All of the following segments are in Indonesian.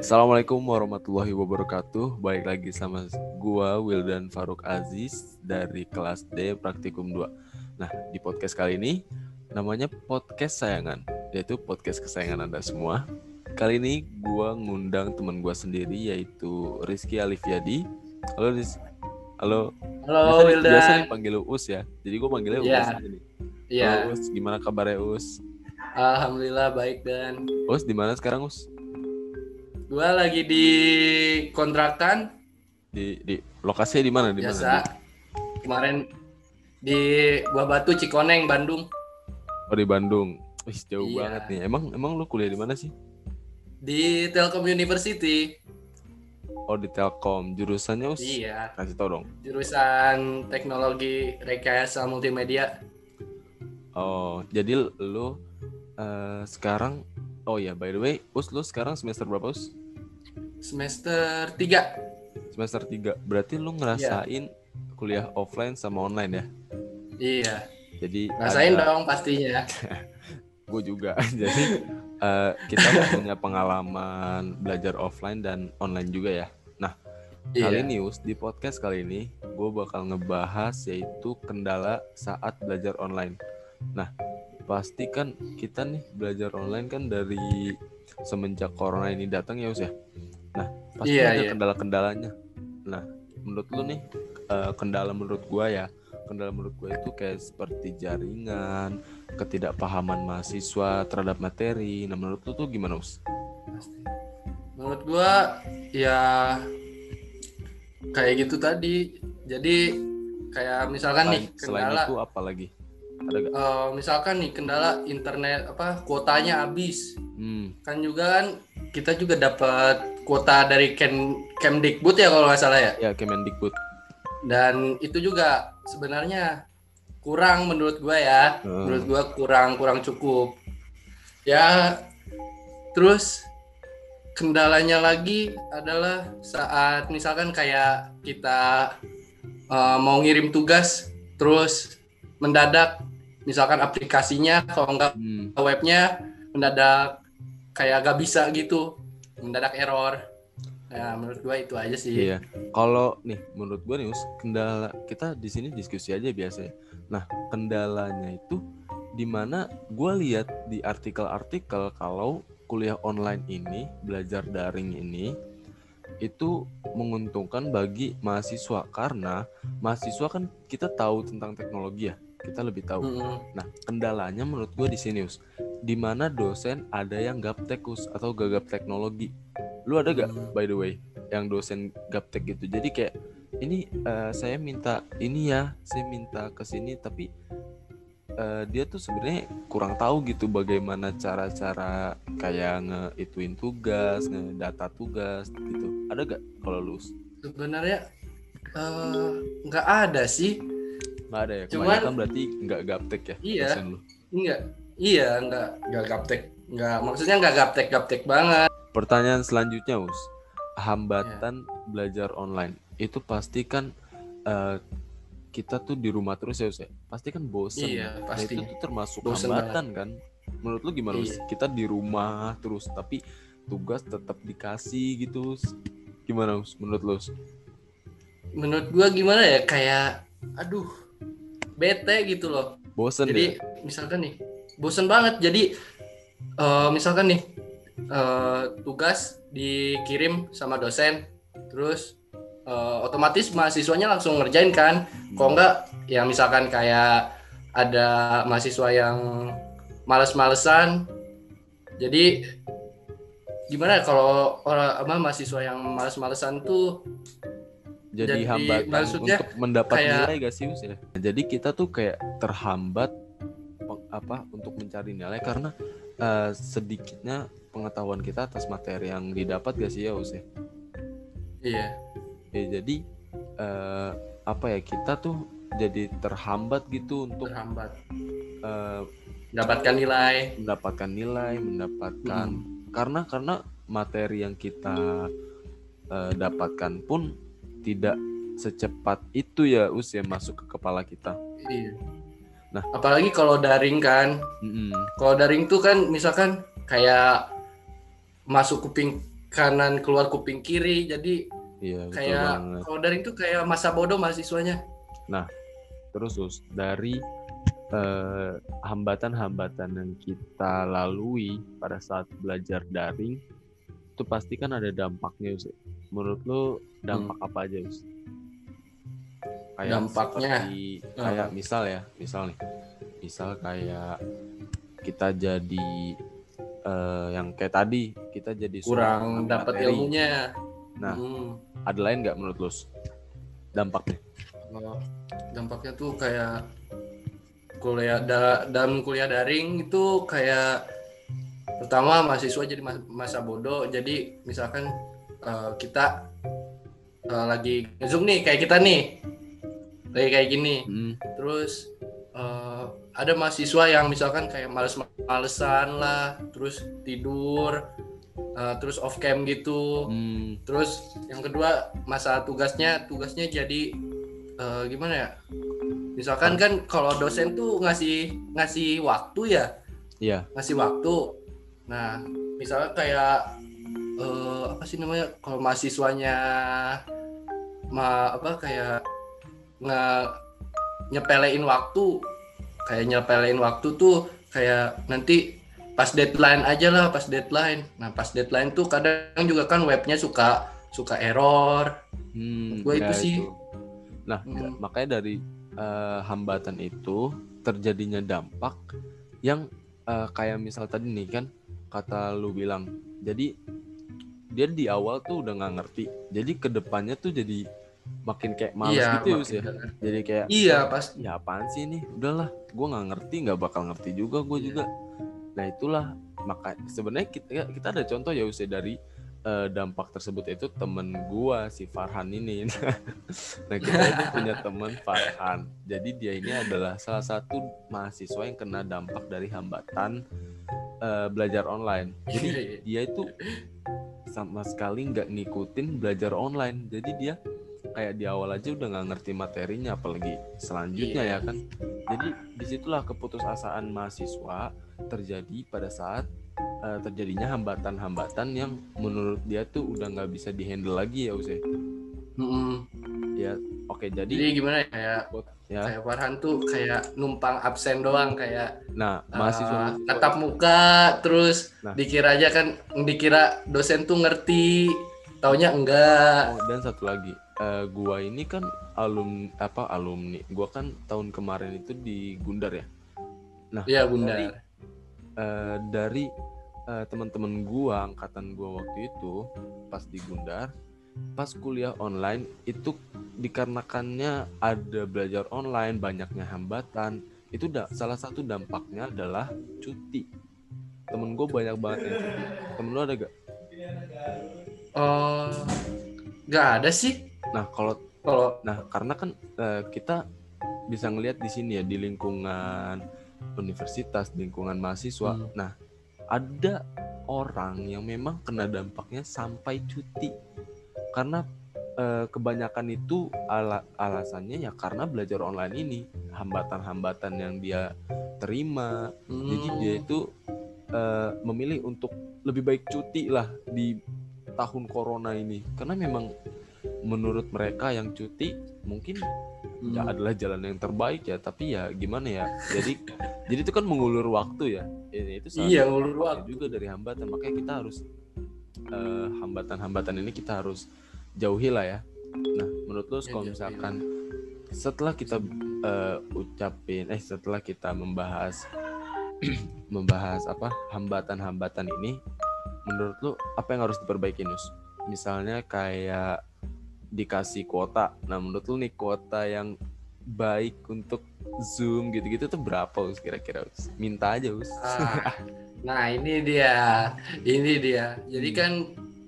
Assalamualaikum warahmatullahi wabarakatuh. Baik lagi sama gua Wildan Faruk Aziz dari kelas D Praktikum 2. Nah, di podcast kali ini namanya podcast sayangan, yaitu podcast kesayangan Anda semua. Kali ini gua ngundang teman gua sendiri yaitu Rizky Alifiadi. Halo Riz. Halo. Halo biasa, Wildan. Biasa dipanggil Us ya. Jadi gua manggilnya Iya. Us. Iya, Halo Us, gimana kabarnya Us? alhamdulillah baik dan Us di mana sekarang Us? Gua lagi di kontrakan Di di lokasinya di mana? Di mana? biasa. Kemarin di Buah Batu Cikoneng Bandung Oh di Bandung. Wih jauh Iya. banget nih. Emang emang lu kuliah di mana sih? di Telkom University. Oh di Telkom. Jurusannya us? Iya, Kasih tau dong. jurusan teknologi rekayasa multimedia. Oh jadi lu eh, sekarang Oh ya by the way, us lu sekarang semester berapa us? Semester 3. Semester 3. Berarti lu ngerasain kuliah offline sama online ya? Iya, Jadi rasain ada- dong pastinya. gue juga. Jadi eh, kita punya pengalaman belajar offline dan online juga ya. Kali Iya. ini Us, di podcast kali ini gue bakal ngebahas yaitu kendala saat belajar online. Nah, pasti kan kita nih belajar online kan dari semenjak corona ini datang ya Us ya. Nah, pasti Iya, ada iya. kendala-kendalanya. Nah, menurut lu nih eh, kendala menurut gue ya, kendala menurut gue itu kayak seperti jaringan, ketidakpahaman mahasiswa terhadap materi. Nah, menurut lu tuh gimana Us? Menurut gua ya kayak gitu tadi. Jadi kayak misalkan nih Selain, selain kendala itu apa lagi? Ada gak? Eh, misalkan nih kendala internet apa kuotanya habis Hmm, kan juga kan kita juga dapat kuota dari Kem Kemdikbud ya kalau nggak salah ya ya Kemendikbud. dan itu juga sebenarnya kurang menurut gua ya Hmm. menurut gua kurang kurang cukup ya terus kendalanya lagi adalah saat misalkan kayak kita eh, mau ngirim tugas terus mendadak misalkan aplikasinya kalau nggak Hmm. webnya mendadak kayak gak bisa gitu mendadak error ya menurut gua itu aja sih Iya. Kalau nih menurut gue nih kendala kita di sini diskusi aja biasa ya. Nah, kendalanya itu di mana gue lihat di artikel-artikel kalau kuliah online ini, belajar daring ini itu menguntungkan bagi mahasiswa karena mahasiswa kan kita tahu tentang teknologi ya. Kita lebih tahu. Mm-mm. Nah, kendalanya menurut gue di sini, Us. Di mana dosen ada yang gaptek, Us, atau gagap teknologi. Lu ada gak, Hmm. by the way, yang dosen gaptek gitu? Jadi kayak, ini eh, saya minta ini ya, saya minta ke sini, tapi eh, dia tuh sebenarnya kurang tahu gitu bagaimana cara-cara kayak ngeituin tugas, ngedata tugas gitu. Ada gak kalau lu? Sebenarnya eh, nggak ada sih Nggak ada ya? Cuman- Kebanyakan berarti nggak gaptek ya Iya. dosen lu? enggak iya nggak nggak gaptek nggak maksudnya nggak gaptek gaptek banget Pertanyaan selanjutnya, Us. Hambatan belajar online. Itu pasti kan eh, kita tuh di rumah terus ya, Us ya. Pasti kan bosen. Iya, Nah, pasti. itu tuh termasuk Bosen hambatan kan. Menurut lu gimana, Us? Iya. Kita di rumah terus tapi tugas tetap dikasih gitu, Us. Gimana, Us? Menurut lu, Us? menurut gua gimana ya kayak aduh bete gitu loh Bosen jadi ya? misalkan nih bosen banget. Jadi eh, misalkan nih eh, tugas dikirim sama dosen terus eh, otomatis mahasiswanya langsung ngerjain kan? Kok enggak? Ya misalkan kayak ada mahasiswa yang males-malesan. Jadi gimana ya kalau orang apa mahasiswa yang males-malesan tuh Jadi, jadi hambatan maksudnya untuk mendapat kayak- nilai gak sih, ya? Jadi kita tuh kayak terhambat apa untuk mencari nilai karena eh, sedikitnya pengetahuan kita atas materi yang didapat gak sih ya Us ya? iya Ya, jadi eh, apa ya kita tuh jadi terhambat gitu untuk terhambat eh, mendapatkan nilai mendapatkan nilai, mendapatkan karena karena materi yang kita eh, dapatkan pun tidak secepat itu ya Us ya masuk ke kepala kita. Iya. Nah. apalagi kalau daring kan, Mm-mm. kalau daring tuh kan misalkan kayak masuk kuping kanan keluar kuping kiri jadi iya kayak kalau daring tuh kayak masa bodoh mahasiswanya terus Us, dari eh, hambatan-hambatan yang kita lalui pada saat belajar daring itu pasti kan ada dampaknya Us. menurut lo dampak apa aja Us? Kayak Dampaknya? seperti- kayak misal ya misal nih misal kayak kita jadi eh, yang kayak tadi kita jadi kurang dapat ilmunya Nah. Hmm. ada lain nggak menurut lo Us? dampaknya Oh, dampaknya tuh kayak kuliah da- dalam kuliah daring itu kayak pertama mahasiswa jadi mas- masa bodoh jadi misalkan eh, kita eh, lagi ngezoom nih kayak kita nih lagi kayak gini Hmm, terus eh, ada mahasiswa yang misalkan kayak males-malesan lah terus tidur eh, terus off cam gitu hmm, Terus yang kedua masa tugasnya tugasnya jadi eh, gimana ya? Misalkan kan kalau dosen tuh ngasih ngasih waktu ya, iya ngasih waktu. Nah, misalnya kayak eh, apa sih namanya? Kalau mahasiswanya ma apa kayak nge nyepelein waktu, kayak nyepelein waktu tuh kayak nanti pas deadline aja lah pas deadline. Nah pas deadline tuh kadang juga kan webnya suka suka error. Hmm, Gua itu ya sih. Nah, Hmm. makanya dari eh, hambatan itu terjadinya dampak yang eh, kayak misal tadi nih kan kata lu bilang. Jadi dia di awal tuh udah nggak ngerti. Jadi ke depannya tuh jadi makin kayak males iya, gitu ya, ya. jangan. Jadi kayak Iya pasti. ya apaan sih ini? Udahlah, gua nggak ngerti, nggak bakal ngerti juga gue Iya. juga. Nah itulah maka sebenarnya kita kita ada contoh ya Us ya, dari eh, dampak tersebut itu temen gua si Farhan ini. nah kita itu punya teman Farhan. Jadi dia ini adalah salah satu mahasiswa yang kena dampak dari hambatan eh, belajar online. Jadi dia itu sama sekali nggak ngikutin belajar online. Jadi dia kayak di awal aja udah nggak ngerti materinya, apalagi selanjutnya Iya. ya kan. Jadi di situlah keputusasaan mahasiswa terjadi pada saat eh, terjadinya hambatan-hambatan yang menurut dia tuh udah nggak bisa dihandle lagi ya Use. Mm-mm. Ya, oke jadi Jadi gimana ya kayak ya. kayak Farhan tuh kayak numpang absen doang kayak Nah, eh, mahasiswa tatap muka terus Nah. dikira aja kan dikira dosen tuh ngerti taunya enggak Oh, dan satu lagi, eh, gua ini kan alum apa alumni. Gua kan tahun kemarin itu di Gundar ya. Nah, Iya bunda dari eh, dari eh, teman-teman gua angkatan gua waktu itu pas di Gundar, pas kuliah online itu dikarenakannya ada belajar online, banyaknya hambatan, itu da- salah satu dampaknya adalah cuti. Temen gue banyak banget yang cuti. Temen lu ada gak? oh nggak ada sih Nah kalau kalau Nah, karena kan eh, kita bisa ngelihat di sini ya di lingkungan universitas, di lingkungan mahasiswa. Hmm. Nah, ada orang yang memang kena dampaknya sampai cuti. Karena eh, kebanyakan itu ala- alasannya ya karena belajar online ini, hambatan-hambatan yang dia terima. Jadi hmm, dia itu eh, memilih untuk lebih baik cuti lah di tahun corona ini. Karena memang menurut mereka yang cuti mungkin hmm. ya adalah jalan yang terbaik ya. Tapi ya gimana ya? Jadi jadi itu kan mengulur waktu ya. Ini itu salah Iya, satu ngulur dampaknya waktu. juga dari hambatan. Makanya kita harus eh, hambatan-hambatan ini kita harus jauhi lah ya. Nah menurut lo Iya, kalau misalkan setelah kita eh, ucapin eh setelah kita membahas membahas apa hambatan-hambatan ini menurut lo apa yang harus diperbaiki Nus? Misalnya kayak dikasih kuota. Nah menurut lu nih kuota yang baik untuk zoom gitu-gitu tuh berapa us kira-kira us? Minta aja us. Ah, nah ini dia. Ini dia. Jadi Hmm. kan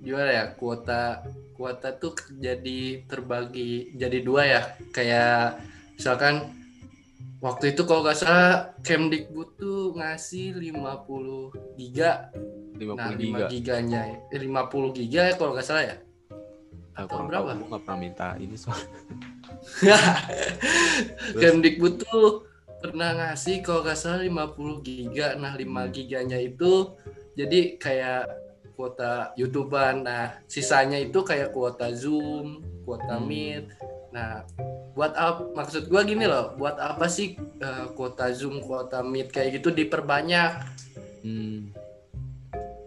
gimana ya kuota kuota tuh jadi terbagi jadi dua ya. Kayak misalkan waktu itu kalau nggak salah Kemdikbud tuh ngasih 50 giga. 50 nah 5 giga. giganya. Eh, 50 giga ya kalau nggak salah ya Ah, atau kurang berapa? tahu, gua nggak pernah minta ini soal Kemdikbud tuh pernah ngasih kalau nggak salah 50 giga. Nah, 5 Hmm. giganya itu jadi kayak kuota YouTuber. Nah, sisanya itu kayak kuota Zoom, kuota Hmm. Meet. Nah, buat apa maksud gua gini loh, buat apa sih eh, kuota Zoom, kuota Meet kayak gitu diperbanyak? Hmm.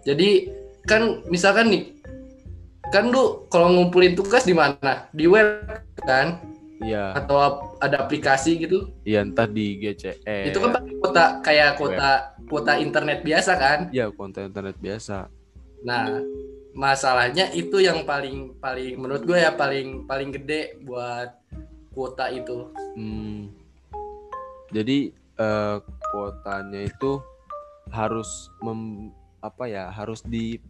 Jadi kan misalkan nih kan lu kalau ngumpulin tugas di mana? Di web kan Iya, atau ada aplikasi gitu. iya entah di GCE. Itu kan pakai kuota kayak kuota kuota internet biasa kan? ya konten internet biasa. Nah, masalahnya itu yang paling paling menurut gue ya paling paling gede buat kuota itu. Hmm. Jadi eh, kuotanya itu harus mem, apa ya harus di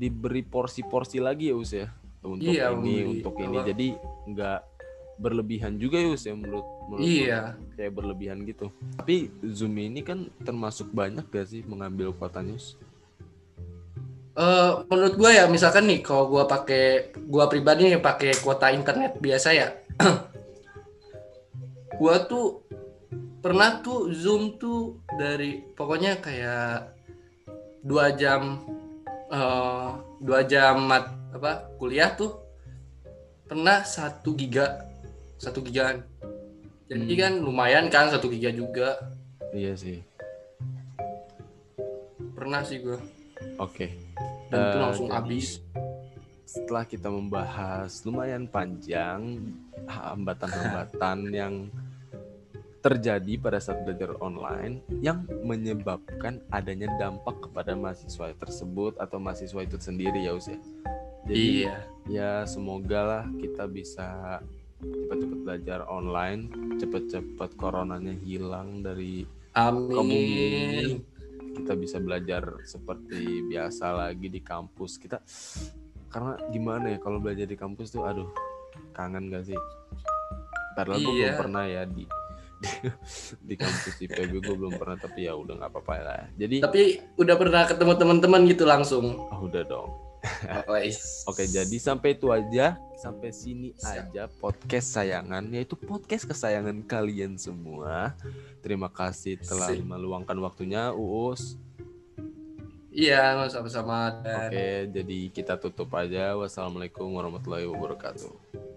diberi porsi-porsi lagi ya Us ya untuk Iya, ini untuk ini apa- jadi nggak berlebihan juga ya Us ya menurut menurut. Iya. kayak berlebihan gitu tapi Zoom ini kan termasuk banyak gak sih mengambil kuotanya Us? Eh, menurut gue ya misalkan nih kalau gue pakai gue pribadi nih pakai kuota internet biasa ya. gue tuh pernah tuh Zoom tuh dari pokoknya kayak dua jam eh dua jam mat apa kuliah tuh pernah satu giga satu gigaan. Jadi Hmm. kan lumayan kan satu giga juga. Iya sih. Pernah sih gue oke. Dan itu Eh, langsung jadi- habis. setelah kita membahas lumayan panjang hambatan-hambatan yang terjadi pada saat belajar online yang menyebabkan adanya dampak kepada mahasiswa tersebut atau mahasiswa itu sendiri ya Us ya. Jadi iya ya semoga lah kita bisa cepat-cepat belajar online, cepat-cepat coronanya hilang dari amin kita bisa belajar seperti biasa lagi di kampus kita karena gimana ya kalau belajar di kampus tuh aduh kangen gak sih padahal gue belum Iya. pernah ya di di kampus IPB gue belum pernah tapi ya udah nggak apa-apa lah jadi Tapi udah pernah ketemu teman-teman gitu langsung. ah, udah dong Wais. oke jadi sampai itu aja sampai sini Siap. aja podcast sayangan yaitu podcast kesayangan kalian semua terima kasih telah Sip. meluangkan waktunya Uus Iya, sama-sama dan Oke, jadi kita tutup aja. Wassalamualaikum warahmatullahi wabarakatuh.